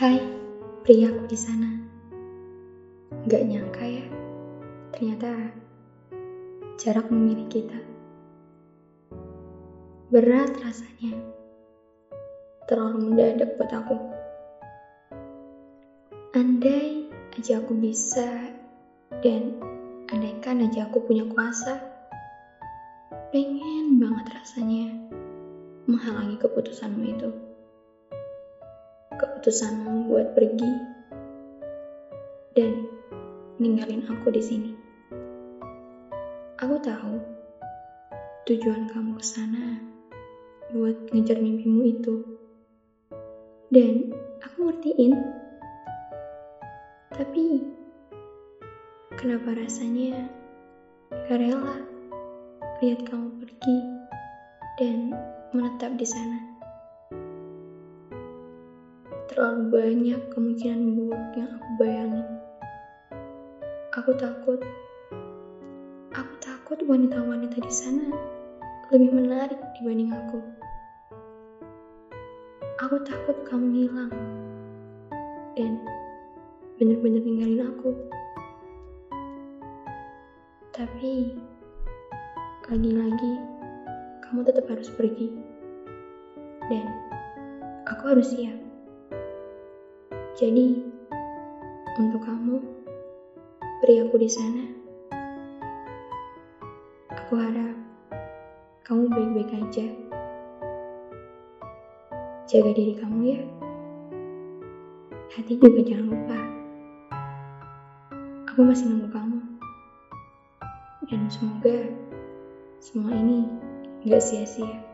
Hai, priaku di sana. Gak nyangka ya, ternyata jarak memilih kita. Berat rasanya, terlalu mendadak buat aku. Andai aja aku bisa, dan andaikan aja aku punya kuasa, pengen banget rasanya menghalangi keputusanmu itu keputusanmu buat pergi dan ninggalin aku di sini. Aku tahu tujuan kamu ke sana buat ngejar mimpimu itu. Dan aku ngertiin. Tapi kenapa rasanya gak rela lihat kamu pergi dan menetap di sana? Terlalu banyak kemungkinan buruk yang aku bayangin. Aku takut. Aku takut wanita-wanita di sana lebih menarik dibanding aku. Aku takut kamu hilang dan bener-bener ninggalin aku. Tapi lagi-lagi kamu tetap harus pergi dan aku harus siap. Jadi, untuk kamu, beri aku di sana. Aku harap kamu baik-baik aja. Jaga diri kamu ya. Hati juga jangan lupa. Aku masih nunggu kamu. Dan semoga semua ini gak sia-sia.